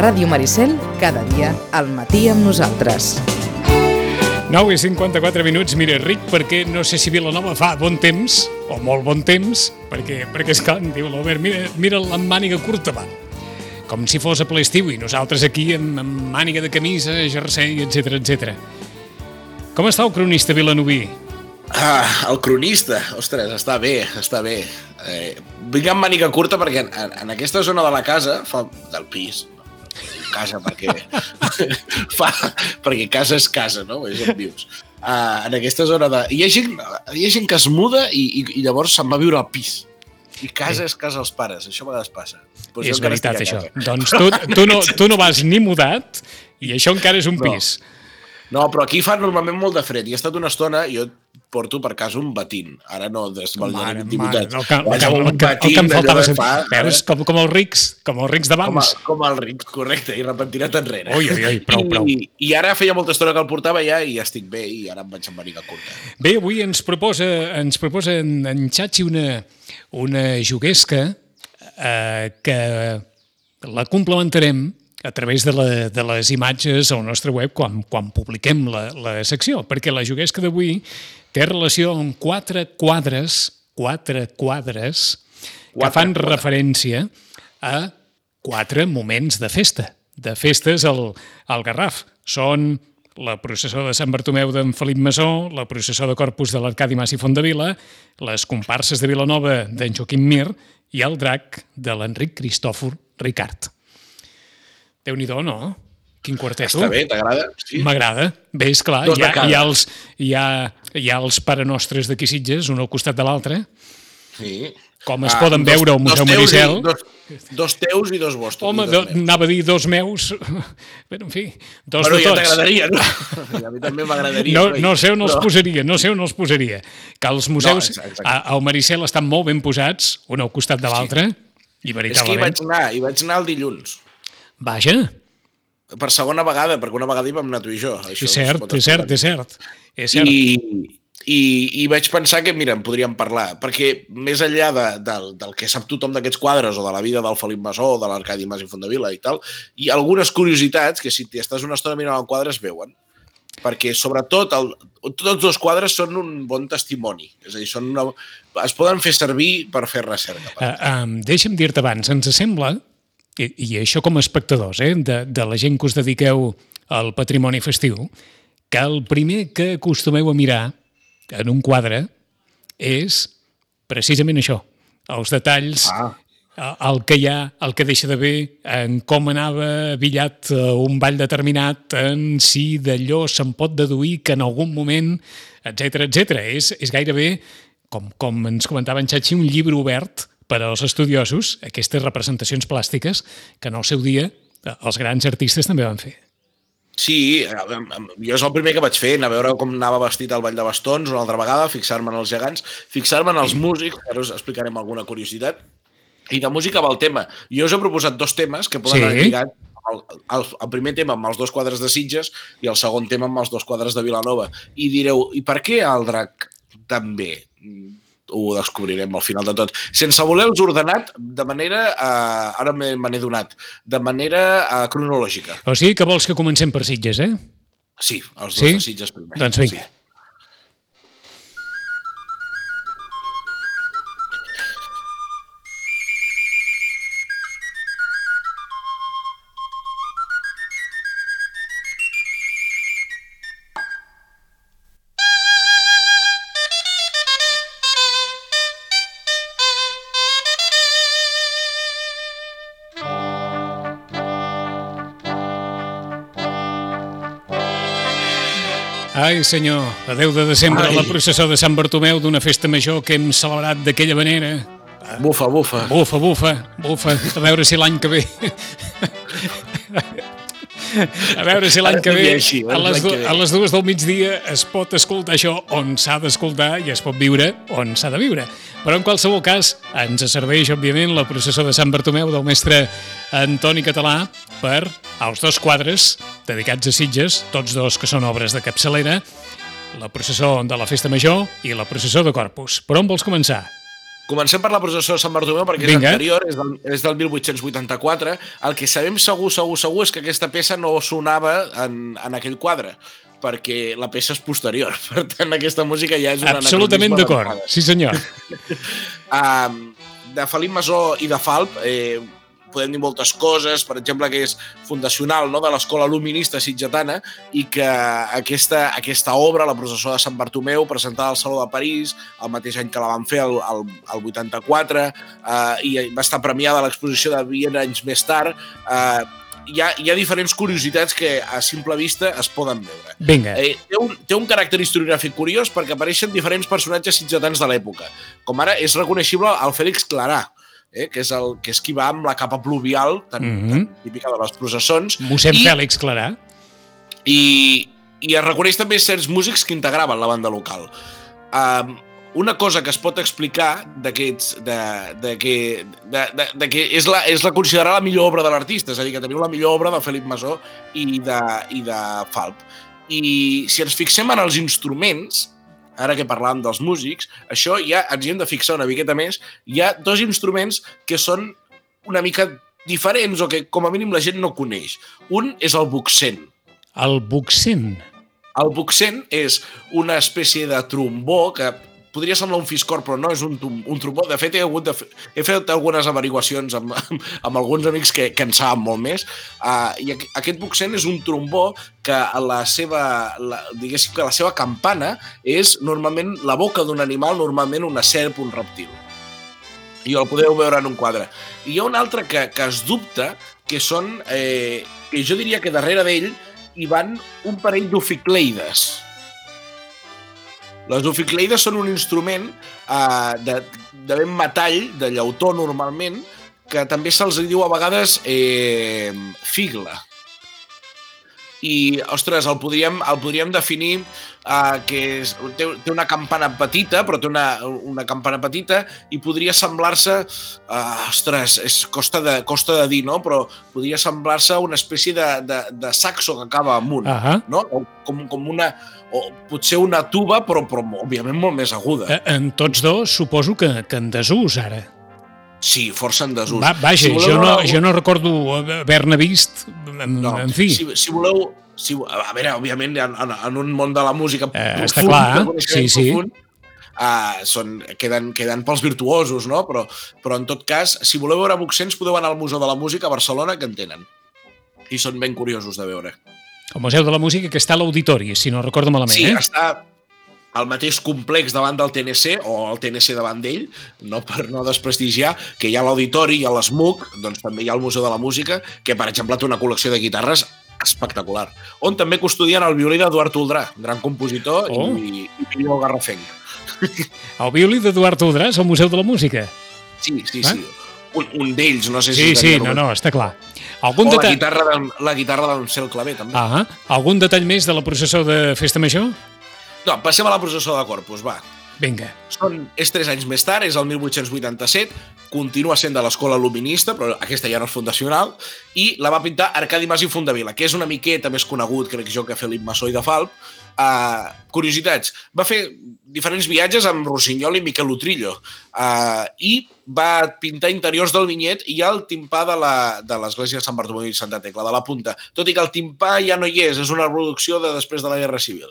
Ràdio Maricel, cada dia al matí amb nosaltres. 9 i 54 minuts, mira, ric, perquè no sé si Vilanova fa bon temps, o molt bon temps, perquè, perquè és clar, diu l'Albert, mira, mira la màniga curta, va. Com si fos a ple estiu i nosaltres aquí amb, amb màniga de camisa, jersei, etc etc. Com està el cronista vilanoví? Ah, el cronista, ostres, està bé, està bé. Eh, vinc amb màniga curta perquè en, en aquesta zona de la casa, fa, del pis, casa perquè fa, perquè casa és casa, no? És on vius. Uh, en aquesta zona de... Hi ha gent, hi ha gent que es muda i, i, i llavors se'n va viure al pis. I casa sí. és casa als pares, això a vegades passa. Pues és veritat, això. Doncs tu, tu, no, tu no vas ni mudat i això encara és un No. pis. No, però aquí fa normalment molt de fred. I ha estat una estona, jo porto per casa un batín. Ara no desvallaré Mare, 20 mare, minuts. el que, el que, Vaja, un el que, el que em batín faltava... fa, Veus, eh? com, com els rics, com els rics com, d'abans. com el ric, correcte, i repentinat enrere. Ui, ui, ui, prou, prou. I, I ara feia molta estona que el portava ja i estic bé i ara em vaig amb màniga curta. Bé, avui ens proposa, ens proposa en, en Xachi una, una juguesca eh, que la complementarem a través de, la, de les imatges al nostre web quan, quan publiquem la, la secció, perquè la juguesca d'avui té relació amb quatre quadres, quatre quadres, que Quatre fan quadres. referència a quatre moments de festa, de festes al, al Garraf. Són la processó de Sant Bartomeu d'en Felip Masó, la processó de Corpus de l'Arcadi Mas i Fondavila, les comparses de Vilanova d'en Joaquim Mir i el drac de l'Enric Cristòfor Ricard. Déu-n'hi-do, no? Quin quartet, Està bé, t'agrada? Sí. M'agrada. Bé, clar, Dos hi ha, hi, ha els, hi, ha, hi ha els parenostres d'aquí Sitges, un al costat de l'altre, sí. com es poden veure al Museu i- Maricel. Dos, dos teus i dos vostres. Home, do, dos meus. anava a dir dos meus, però en fi, dos Bueno, de ja tots. t'agradaria, no? A mi també m'agradaria. No, no sé on els Però- posaria, no sé on els posaria. Que els museus exacte, exacte. a- al Maricel estan molt ben posats, un al costat de l'altre, i És que hi veritablement... vaig anar, hi vaig anar el dilluns. Vaja, Per segona vegada, perquè una vegada hi vam anar tu i jo. Això és cert, és cert, és cert. És cert. I, i, I vaig pensar que, mira, en podríem parlar, perquè més enllà de, del, del que sap tothom d'aquests quadres o de la vida del Felip Masó o de l'Arcadi Mas i Fondavila i tal, hi ha algunes curiositats que si t'hi estàs una estona mirant el quadre es veuen. Perquè, sobretot, el, tots dos quadres són un bon testimoni. És a dir, són una, es poden fer servir per fer recerca. Uh, um, deixa'm dir-te abans, ens sembla, i, i això com a espectadors, eh, de, de la gent que us dediqueu al patrimoni festiu, que el primer que acostumeu a mirar en un quadre és precisament això, els detalls, Ah. el que hi ha, el que deixa d'haver, en com anava avillat eh, un ball determinat, en si d'allò se'n pot deduir que en algun moment, etc etc. És, és gairebé, com, com ens comentava en Xachi, un llibre obert per als estudiosos, aquestes representacions plàstiques que en el seu dia eh, els grans artistes també van fer. Sí, em- jo és el primer que vaig fer, anar a veure com anava vestit el Ball de Bastons una altra vegada, fixar-me en els gegants, fixar-me en els músics, ara us explicarem alguna curiositat, i de música va el tema. Jo us he proposat dos temes que poden Sí. anar lligats, el, el, el primer tema amb els dos quadres de Sitges i el segon tema amb els dos quadres de Vilanova. I direu, i per què el drac també? Ho descobrirem al final de tot. Sense voler-los ordenat, de manera, eh, ara me, me n'he donat, de manera eh, cronològica. O sigui que vols que comencem per Sitges, eh? Sí, els dos Sí? de Sitges primer. Doncs vinga. Ai, senyor, a 10 de desembre, Ai. la processó de Sant Bartomeu d'una festa major que hem celebrat d'aquella manera. Bufa, bufa. Bufa, bufa, bufa, a veure si l'any que ve... A veure si l'any que ve, així, a les, que ve. a les dues del migdia, es pot escoltar això on s'ha d'escoltar i es pot viure on s'ha de viure. Però en qualsevol cas, ens serveix, òbviament, la processó de Sant Bartomeu del mestre Antoni Català per als dos quadres dedicats a Sitges, tots dos que són obres de capçalera, la processó de la Festa Major i la processó de Corpus. Per on vols començar? Comencem per la processó de Sant Bartomeu perquè és Vinga. anterior, és del, és del 1884. El que sabem segur, segur, segur és que aquesta peça no sonava en, en aquell quadre perquè la peça és posterior. Per tant, aquesta música ja és un Absolutament d'acord. Sí, senyor. Um, de Felip Masó i de Falp eh, podem dir moltes coses, per exemple, que és fundacional no, de l'escola luminista sitgetana i que aquesta, aquesta obra, la processó de Sant Bartomeu, presentada al Saló de París, el mateix any que la van fer, el, el, el 84, eh, i va estar premiada a l'exposició de 20 anys més tard, eh, hi ha, hi ha diferents curiositats que a simple vista es poden veure. Vinga. Eh, té, un, té un caràcter historiogràfic curiós perquè apareixen diferents personatges sitgetans de l'època. Com ara és reconeixible el Fèlix Clarà, eh, que, és el, que és qui va amb la capa pluvial, tan, mm. -hmm. tan típica de les processons, Mossèn I- Fèlix Clarà. i, i es reconeix també certs músics que integraven la banda local. Um, una cosa que es pot explicar d'aquests de, de, que, de, de, de que és la, és la considerar la millor obra de l'artista, és a dir, que teniu la millor obra de Felip Masó i de, i de Falp. I si ens fixem en els instruments, ara que parlàvem dels músics, això ja ens hi hem de fixar una miqueta més, hi ha dos instruments que són una mica diferents o que com a mínim la gent no coneix. Un és el buxent, El Buxent. el buxent és una espècie de trombó que podria semblar un fiscor, però no és un, un trombó. De fet, he, hagut de he fet algunes averiguacions amb, amb, amb alguns amics que, que en saben molt més. Uh, I aqu- aquest buxent és un trombó que la seva, la, diguéssim que la seva campana és normalment la boca d'un animal, normalment una serp, un reptil. I el podeu veure en un quadre. I hi ha un altre que, que es dubta, que són, eh, que jo diria que darrere d'ell hi van un parell d'oficleides. Les oficleides són un instrument eh, de, de ben metall, de llautó normalment, que també se'ls diu a vegades eh, figla. I, ostres, el podríem, el podríem definir eh, que és, té, té una campana petita, però té una, una campana petita i podria semblar-se, eh, ostres, és, costa, de, costa de dir, no? Però podria semblar-se una espècie de, de, de saxo que acaba amunt Ahà. no? O com, com una, o potser una tuba, però, però òbviament molt més aguda. Eh, En tots dos suposo que, que en desús, ara. Sí, força en desús. Va, vaja, Si voleu jo, no, jo no recordo haver-ne vist, en, No, en fi. Si, si voleu... Si, a veure, òbviament, en, en, en un món de la música Eh, està clar, eh? Sí, sí. Profund, uh, són, queden, queden pels virtuosos, no? Però, però en tot cas, si voleu veure Buxents, podeu anar al Museu de la Música a Barcelona, que en tenen. I són ben curiosos de veure. El Museu de la Música que està a l'Auditori, si no recordo malament, Sí, eh? està al mateix complex davant del TNC o el TNC davant d'ell, no per no desprestigiar, que hi ha l'Auditori, hi ha l'ESMUC, doncs també hi ha el Museu de la Música, que per exemple té una col·lecció de guitarres espectacular, on també custodien el violí d'Eduard Toldrà, gran compositor Oh. i, i pinyó garrafenc. El violí d'Eduard Udràs al Museu de la Música. Sí, sí, Va? sí. Un, un d'ells, no sé Sí, si... sí, tenia no, no, està clar. Algun, O la detall, la guitarra d'en Cel Clavé, també. ah, algun detall més de la processó de Festa Major? No, passem a la processó de Corpus, va. Vinga. Són, és tres anys més tard, és el 1887, continua sent de l'escola luminista, però aquesta ja no és fundacional, i la va pintar Arcadi Mas i Fondavila, que és una miqueta més conegut, crec jo, que Felip Massó i de Falp. Uh, curiositats, va fer diferents viatges amb Rossinyol i Miquel Utrillo uh, i va pintar interiors del vinyet i el timpà de la- de l'església de Sant Bartomeu i Santa Tecla, de la punta. Tot i que el timpà ja no hi és, és una reproducció de després de la Guerra Civil.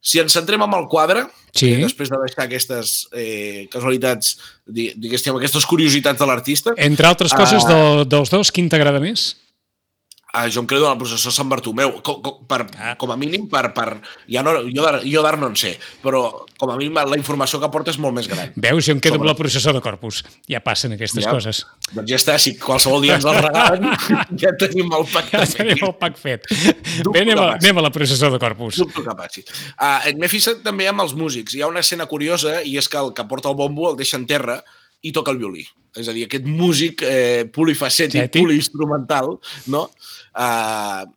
Si ens centrem en el quadre, Sí. eh, després de deixar aquestes eh, casualitats, di- diguéssim, aquestes curiositats de l'artista, Entre altres coses, Ah. de, dels dos, quin t'agrada més? Eh, jo em credo en el processó Sant Bartomeu, com, com, per, Ah. com a mínim, per, per, ja no, jo jo d'art no en sé, però com a mínim la informació que aporta és molt més gran. Veus, jo em quedo amb Sobre- la processó de Corpus. Ja passen aquestes Ja. coses. Doncs ja està, si qualsevol dia ens el regalen, ja tenim el pacte Ja fet. tenim el pack fet. Dubto Bé, anem a, anem a la processó de Corpus. Dubto que passi. Uh, M'he fixat també amb els músics. Hi ha una escena curiosa i és que el que porta el bombo el deixa en terra i toca el violí. És a dir, aquest músic eh, polifacètic, Cètic. poliinstrumental, no? Uh,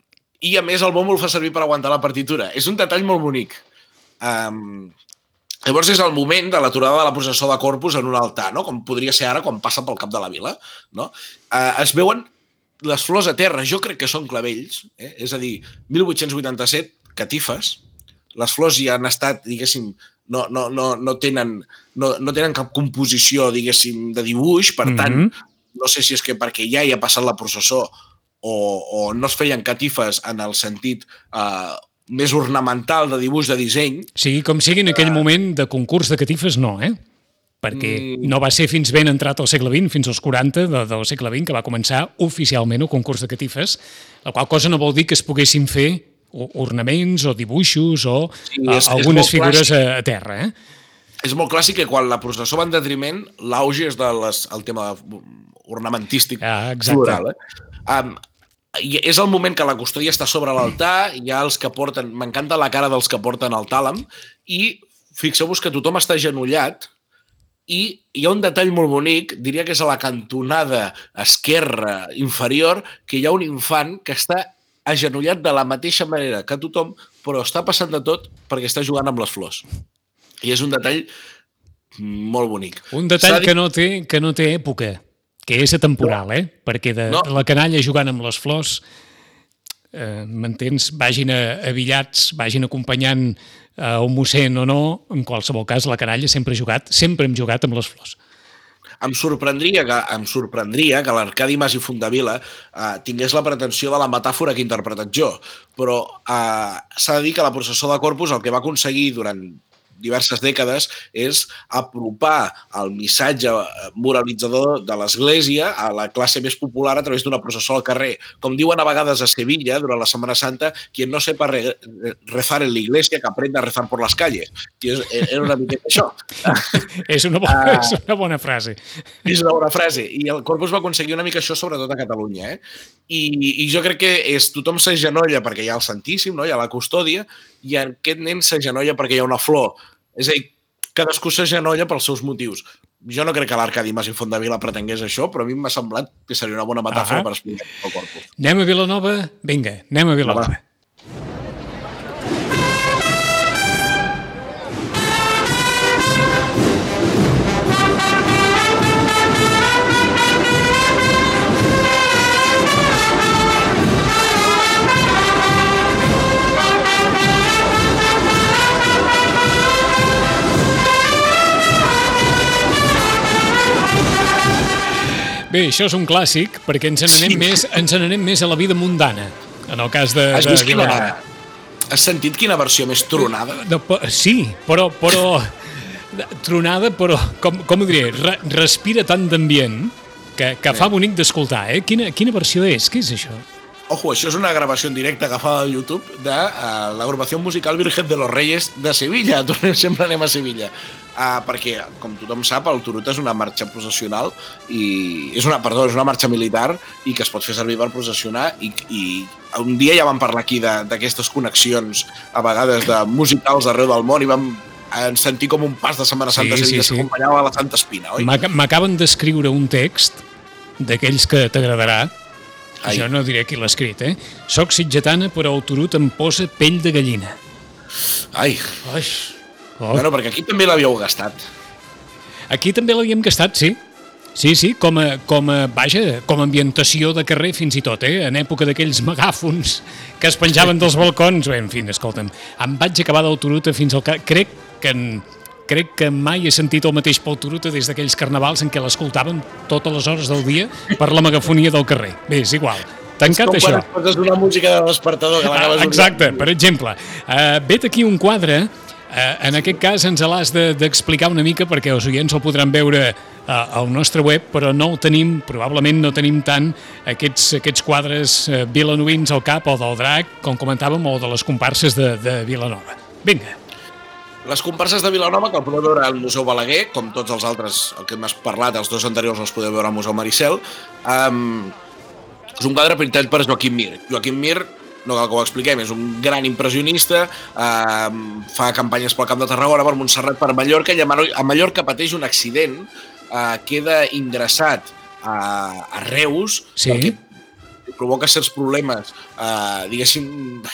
I a més el bombo el fa servir per aguantar la partitura. És un detall molt bonic. Um, llavors és el moment de l'aturada de la processó de Corpus en un altar, no? com podria ser ara quan passa pel cap de la vila. No? Uh, es veuen les flors a terra, jo crec que són clavells, eh? és a dir, 1887, catifes, les flors ja han estat, diguéssim, no, no, no, no, tenen, no, no tenen cap composició, diguéssim, de dibuix, per tant, mm -hmm. no sé si és que perquè ja hi ha passat la processó o, o no es feien catifes en el sentit eh, més ornamental de dibuix, de disseny. Sí, com sigui en aquell uh, moment de concurs de catifes, no, eh? perquè mm. no va ser fins ben entrat al segle XX, fins als 40 de, del segle XX, que va començar oficialment el concurs de catifes, la qual cosa no vol dir que es poguessin fer ornaments o dibuixos o sí, és, algunes és figures a, a terra. Eh? És molt clàssic que quan la processó va en detriment, l'auge és del el tema ornamentístic ah, floral. Eh? Um, i és el moment que la custòdia està sobre l'altar, hi ha els que porten... M'encanta la cara dels que porten el tàlam i fixeu-vos que tothom està genollat i hi ha un detall molt bonic, diria que és a la cantonada esquerra inferior, que hi ha un infant que està agenollat de la mateixa manera que tothom, però està passant de tot perquè està jugant amb les flors. I és un detall molt bonic. Un detall dit... que, no té, que no té època, que és atemporal, eh? Perquè de, no. la canalla jugant amb les flors, eh, m'entens, vagin avillats, vagin acompanyant a un mossèn o no, en qualsevol cas la canalla sempre ha jugat, sempre hem jugat amb les flors em sorprendria que, em sorprendria que l'Arcadi Mas i Fundavila eh, tingués la pretensió de la metàfora que he interpretat jo, però eh, s'ha de dir que la processó de Corpus el que va aconseguir durant diverses dècades és apropar el missatge moralitzador de l'Església a la classe més popular a través d'una processó al carrer. Com diuen a vegades a Sevilla, durant la Setmana Santa, quien no sepa re rezar en la iglesia, que aprenda a rezar por las calles. I era una miqueta això. és, una bona, uh, és una bona frase. És una bona frase. I el Corpus va aconseguir una mica això, sobretot a Catalunya. Eh? I, I jo crec que és tothom s'agenolla perquè hi ha el Santíssim, no? hi ha la custòdia, i aquest nen s'agenolla perquè hi ha una flor. És a dir, cadascú s'agenolla pels seus motius. Jo no crec que l'Arcadi Mas i Fondavila pretengués això, però a mi m'ha semblat que seria una bona metàfora ah per explicar el corpus. Anem a Vilanova? Vinga, anem a Vilanova. Va. Bé, això és un clàssic, perquè ens n'anem sí. més, ens n'anem més a la vida mundana, en el cas de, Has de Vilanova. Has sentit quina versió més tronada? De, de, sí, però, però tronada, però, com, com ho diré, re, respira tant d'ambient que, que fa bonic d'escoltar, eh? Quina, quina versió és? Què és això? Ojo, això és una gravació en directe agafada de YouTube de uh, l'agrupació musical Virgen de los Reyes de Sevilla. Tornem, sempre anem a Sevilla. Uh, perquè, com tothom sap, el Turut és una marxa processional i és una, perdó, és una marxa militar i que es pot fer servir per processionar i, i un dia ja vam parlar aquí d'aquestes connexions a vegades de musicals arreu del món i vam sentir com un pas de Setmana Santa sí, sí, sí. s'acompanyava la Santa Espina, oi? M'acaben d'escriure un text d'aquells que t'agradarà Ai. Jo no diré qui l'ha escrit, eh? Soc sitgetana, però el Turut em posa pell de gallina. Ai. Ai. Oh. Bueno, perquè aquí també l'havíeu gastat. Aquí també l'havíem gastat, sí. Sí, sí, com a, com a, vaja, com a ambientació de carrer fins i tot, eh? En època d'aquells megàfons que es penjaven dels balcons. Bé, en fi, escolta'm, em vaig acabar del Turuta fins al... Crec que en, crec que mai he sentit el mateix Pol Turuta des d'aquells carnavals en què l'escoltaven totes les hores del dia per la megafonia del carrer. Bé, és igual. Tancat és com això. quan una música de despertador que ah, Exacte, per exemple. Uh, vet aquí un quadre Eh, en aquest cas ens l'has d'explicar de, una mica perquè els oients el podran veure eh, al nostre web, però no el tenim, probablement no tenim tant aquests, aquests quadres eh, vilanovins al cap o del drac, com comentàvem, o de les comparses de, de Vilanova. Vinga. Les comparses de Vilanova, que el podeu veure al Museu Balaguer, com tots els altres, el que hem parlat, els dos anteriors els podeu veure al Museu Maricel, um, és un quadre pintat per Joaquim Mir. Joaquim Mir no cal que ho expliquem, és un gran impressionista, eh, fa campanyes pel Camp de Tarragona, per Montserrat, per Mallorca, i a Mallorca pateix un accident, eh, queda ingressat a, a Reus, sí. perquè provoca certs problemes, eh, diguéssim,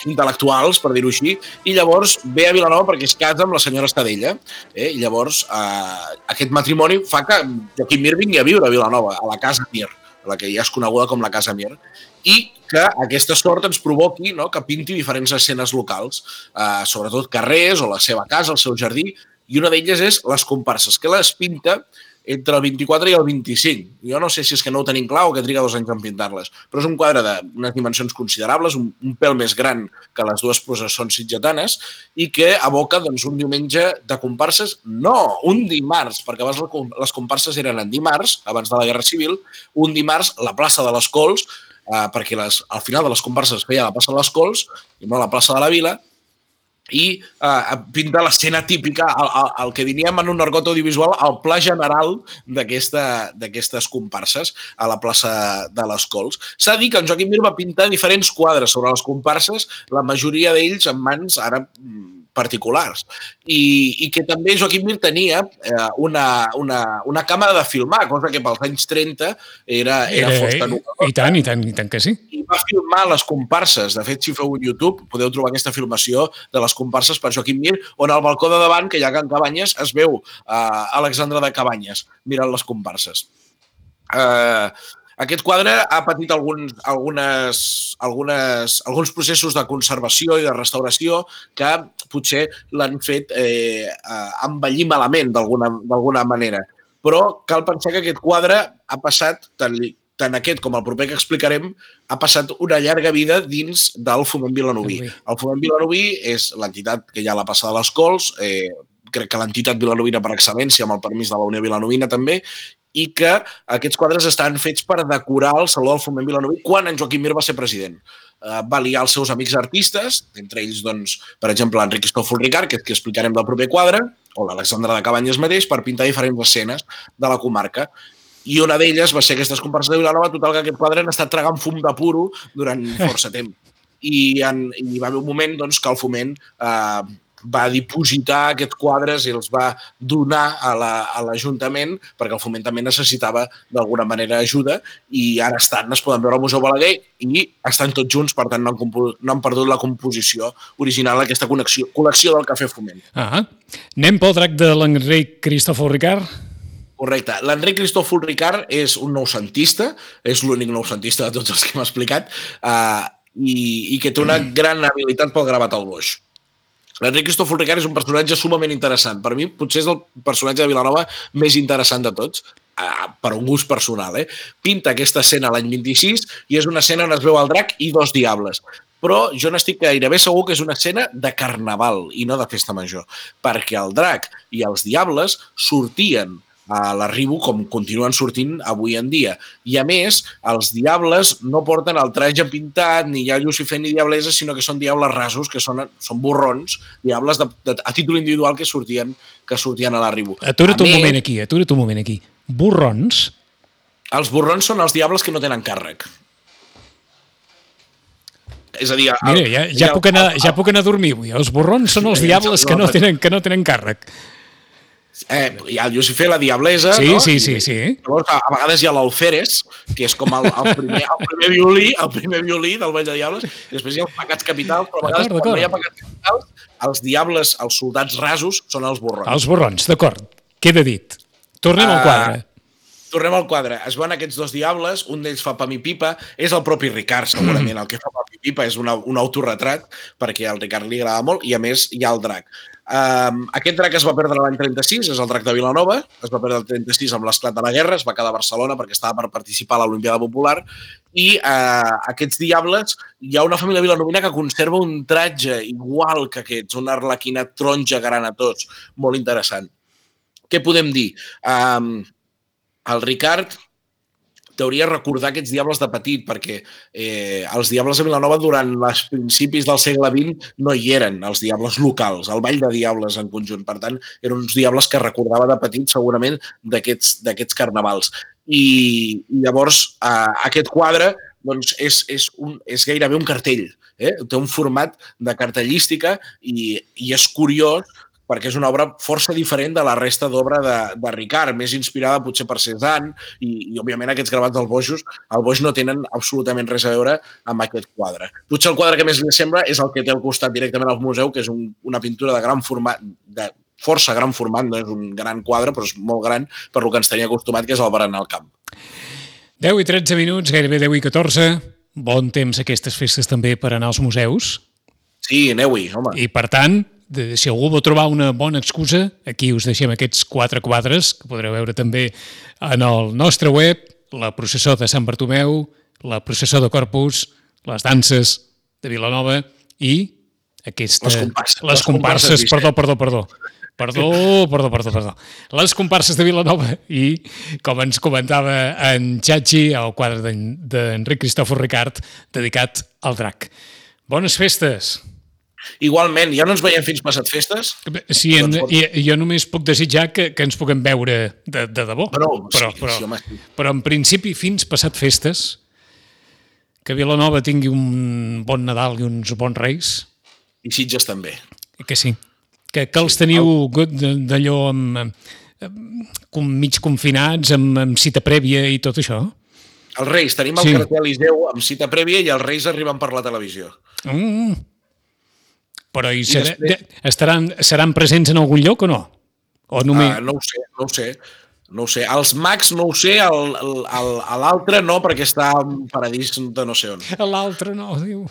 intel·lectuals, per dir-ho així, i llavors ve a Vilanova perquè es casa amb la senyora Estadella, eh? i llavors eh, aquest matrimoni fa que Joaquim Mir vingui a viure a Vilanova, a la casa Mir, la que ja és coneguda com la Casa Mir, i que aquesta sort ens provoqui no, que pinti diferents escenes locals, eh, sobretot carrers o la seva casa, el seu jardí, i una d'elles és les comparses, que les pinta entre el 24 i el 25. Jo no sé si és que no ho tenim clar o que triga dos anys en pintar-les, però és un quadre d'unes dimensions considerables, un, un pèl més gran que les dues processons sitgetanes i que aboca doncs, un diumenge de comparses, no, un dimarts, perquè abans les comparses eren en dimarts, abans de la Guerra Civil, un dimarts la plaça de les Cols, eh, perquè les, al final de les comparses feia la plaça de les Cols i no la plaça de la Vila, i eh, pinta l'escena típica, el, el, el que diríem en un argot audiovisual, el pla general d'aquestes comparses a la plaça de les Cols. S'ha dit que en Joaquim Mir va pintar diferents quadres sobre les comparses, la majoria d'ells en mans ara mm, particulars. I, i que també Joaquim Mir tenia eh, una, una, una càmera de filmar, cosa que pels anys 30 era, era, era força novedosa. I tant, i tant, i tant que sí. I va filmar les comparses. De fet, si feu un YouTube, podeu trobar aquesta filmació de les comparses per Joaquim Mir, on al balcó de davant, que hi ha Can Cabanyes, es veu eh, Alexandre de Cabanyes mirant les comparses. Eh, aquest quadre ha patit alguns, algunes, algunes, alguns processos de conservació i de restauració que potser l'han fet eh, envellir malament d'alguna manera. Però cal pensar que aquest quadre ha passat, tant, tant aquest com el proper que explicarem, ha passat una llarga vida dins del Foment Vilanoví. El Foment Vilanoví és l'entitat que hi ha a la passada de les Cols, eh, crec que l'entitat vilanovina per excel·lència, amb el permís de la Unió Vilanovina també, i que aquests quadres estan fets per decorar el Saló del Foment Vilanoví quan en Joaquim Mir va ser president. Uh, va liar els seus amics artistes, entre ells, doncs, per exemple, l'Enric Cristòfol Ricard, que, que explicarem del proper quadre, o l'Alexandre de Cabanyes mateix, per pintar diferents escenes de la comarca. I una d'elles va ser aquestes comparses de Vilanova, total que aquest quadre han estat tragant fum de puro durant força temps. I, en, i va haver un moment doncs, que el foment eh, va dipositar aquests quadres i els va donar a l'Ajuntament la, perquè el Foment també necessitava d'alguna manera ajuda i ara estan, es poden veure al Museu Balaguer i estan tots junts, per tant no han, no han perdut la composició original d'aquesta connexió, col·lecció del Cafè Foment. Ah, anem pel drac de l'Enric Cristòfol Ricard? Correcte. L'Enric Cristòfol Ricard és un noucentista, és l'únic noucentista de tots els que hem explicat, eh, i, i que té una gran habilitat pel gravat al boix. L'Enric Cristòfol Ricard és un personatge sumament interessant. Per mi, potser és el personatge de Vilanova més interessant de tots, per un gust personal. Eh? Pinta aquesta escena l'any 26 i és una escena on es veu el drac i dos diables però jo n'estic gairebé segur que és una escena de carnaval i no de festa major, perquè el drac i els diables sortien a l'arribo com continuen sortint avui en dia. I a més, els diables no porten el traje pintat, ni hi ha Lucifer ni diablesa, sinó que són diables rasos, que són, són borrons, diables de, de, a títol individual que sortien, que sortien a l'arribo. Atura't un moment aquí, atura't un moment aquí. Borrons? Els borrons són els diables que no tenen càrrec. És a dir... El, Mira, ja, ja, el, puc anar, ja puc anar a dormir avui. Els borrons són els diables que no tenen, que no tenen càrrec. Eh, hi ha el Lucifer, la Diablesa, sí, no? Sí, sí, sí. Llavors, a, a vegades hi ha l'Alferes, que és com el, el, primer, el primer violí, el primer violí del Vell de Diables, i després hi ha els pecats capitals, però a vegades quan no hi ha pecats capitals, els diables, els soldats rasos, són els borrons. Els borrons, d'acord. Queda dit. Tornem uh, al quadre. Tornem al quadre. Es veuen aquests dos diables, un d'ells fa pam i pipa, és el propi Ricard, segurament. Mm. El que fa pam i pipa és una, un autorretrat, perquè al Ricard li agrada molt, i a més hi ha el drac. Um, aquest drac es va perdre l'any 36, és el drac de Vilanova, es va perdre el 36 amb l'esclat de la guerra, es va quedar a Barcelona perquè estava per participar a l'Olimpiada Popular, i uh, aquests diables, hi ha una família vilanovina que conserva un tratge igual que aquests, una arlequina taronja tots, molt interessant. Què podem dir? Um, el Ricard t'hauria recordar aquests diables de petit, perquè eh, els diables de Vilanova durant els principis del segle XX no hi eren, els diables locals, el ball de diables en conjunt. Per tant, eren uns diables que recordava de petit segurament d'aquests carnavals. I, i llavors eh, aquest quadre doncs, és, és, un, és gairebé un cartell. Eh? Té un format de cartellística i, i és curiós perquè és una obra força diferent de la resta d'obra de, de Ricard, més inspirada potser per Cézanne i, i òbviament aquests gravats del Bojos, el Boix no tenen absolutament res a veure amb aquest quadre. Potser el quadre que més li sembla és el que té al costat directament al museu, que és un, una pintura de gran format, de força gran format, no és un gran quadre, però és molt gran per lo que ens tenia acostumat, que és el Baran al camp. 10 i 13 minuts, gairebé 10 i 14. Bon temps aquestes festes també per anar als museus. Sí, aneu-hi, home. I per tant, de, si algú vol trobar una bona excusa, aquí us deixem aquests quatre quadres, que podreu veure també en el nostre web, la processó de Sant Bartomeu, la processó de Corpus, les danses de Vilanova i aquesta... Les comparses. Les Les comparses, comparses, perdó, perdó, perdó. Perdó, perdó, perdó, perdó. Les comparses de Vilanova i, com ens comentava en Xachi, el quadre d'en- d'Enric Cristòfor Ricard, dedicat al drac. Bones festes! Igualment, ja no ens veiem fins passat festes? Sí, en, Doncs, i, jo només puc desitjar que, que ens puguem veure de, de debò. Però, però, sí, però, sí, home, sí. però en principi, fins passat festes, que Vilanova tingui un bon Nadal i uns bons Reis, I Sitges també. que sí. Que, que els teniu d'allò amb, amb, com mig confinats, amb, amb cita prèvia i tot això? Els Reis, tenim el Sí. cartell Eliseu amb cita prèvia i els Reis arriben per la televisió. Mm. Però i serà, després- de, estaran, seran presents en algun lloc o no? O només... Uh, no ho sé, no ho sé. No ho sé. Els mags no ho sé, el- el- el- l'altre no, perquè està en paradís de no sé on. L'altre no, diu.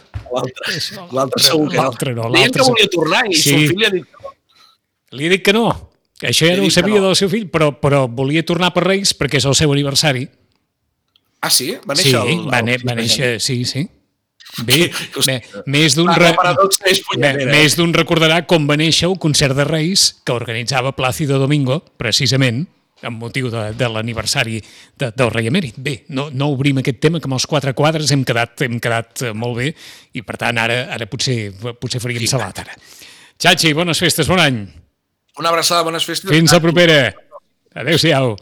L'altre segur que no. l'altre no, Deien l'altre que volia tornar i Sí. sí. son fill li ha dit que no. Li he dit que no. Això ja no ho sabia no. del seu fill, però, però volia tornar per Reis perquè és el seu aniversari. Ah, sí? Va Sí, néixer el, va, el, ne va néixer, sí, sí. Bé, bé més d'un re... punyetera. més d'un recordarà com va néixer el concert de Reis que organitzava Plácido Domingo, precisament, amb motiu de, de l'aniversari de, del rei emèrit. Bé, no, no obrim aquest tema, que amb els quatre quadres hem quedat, hem quedat eh, molt bé i, per tant, ara, ara potser, potser faríem salat, ara. Xachi, bones festes, bon any. Una abraçada, bones festes. Fins la propera. Adéu-siau.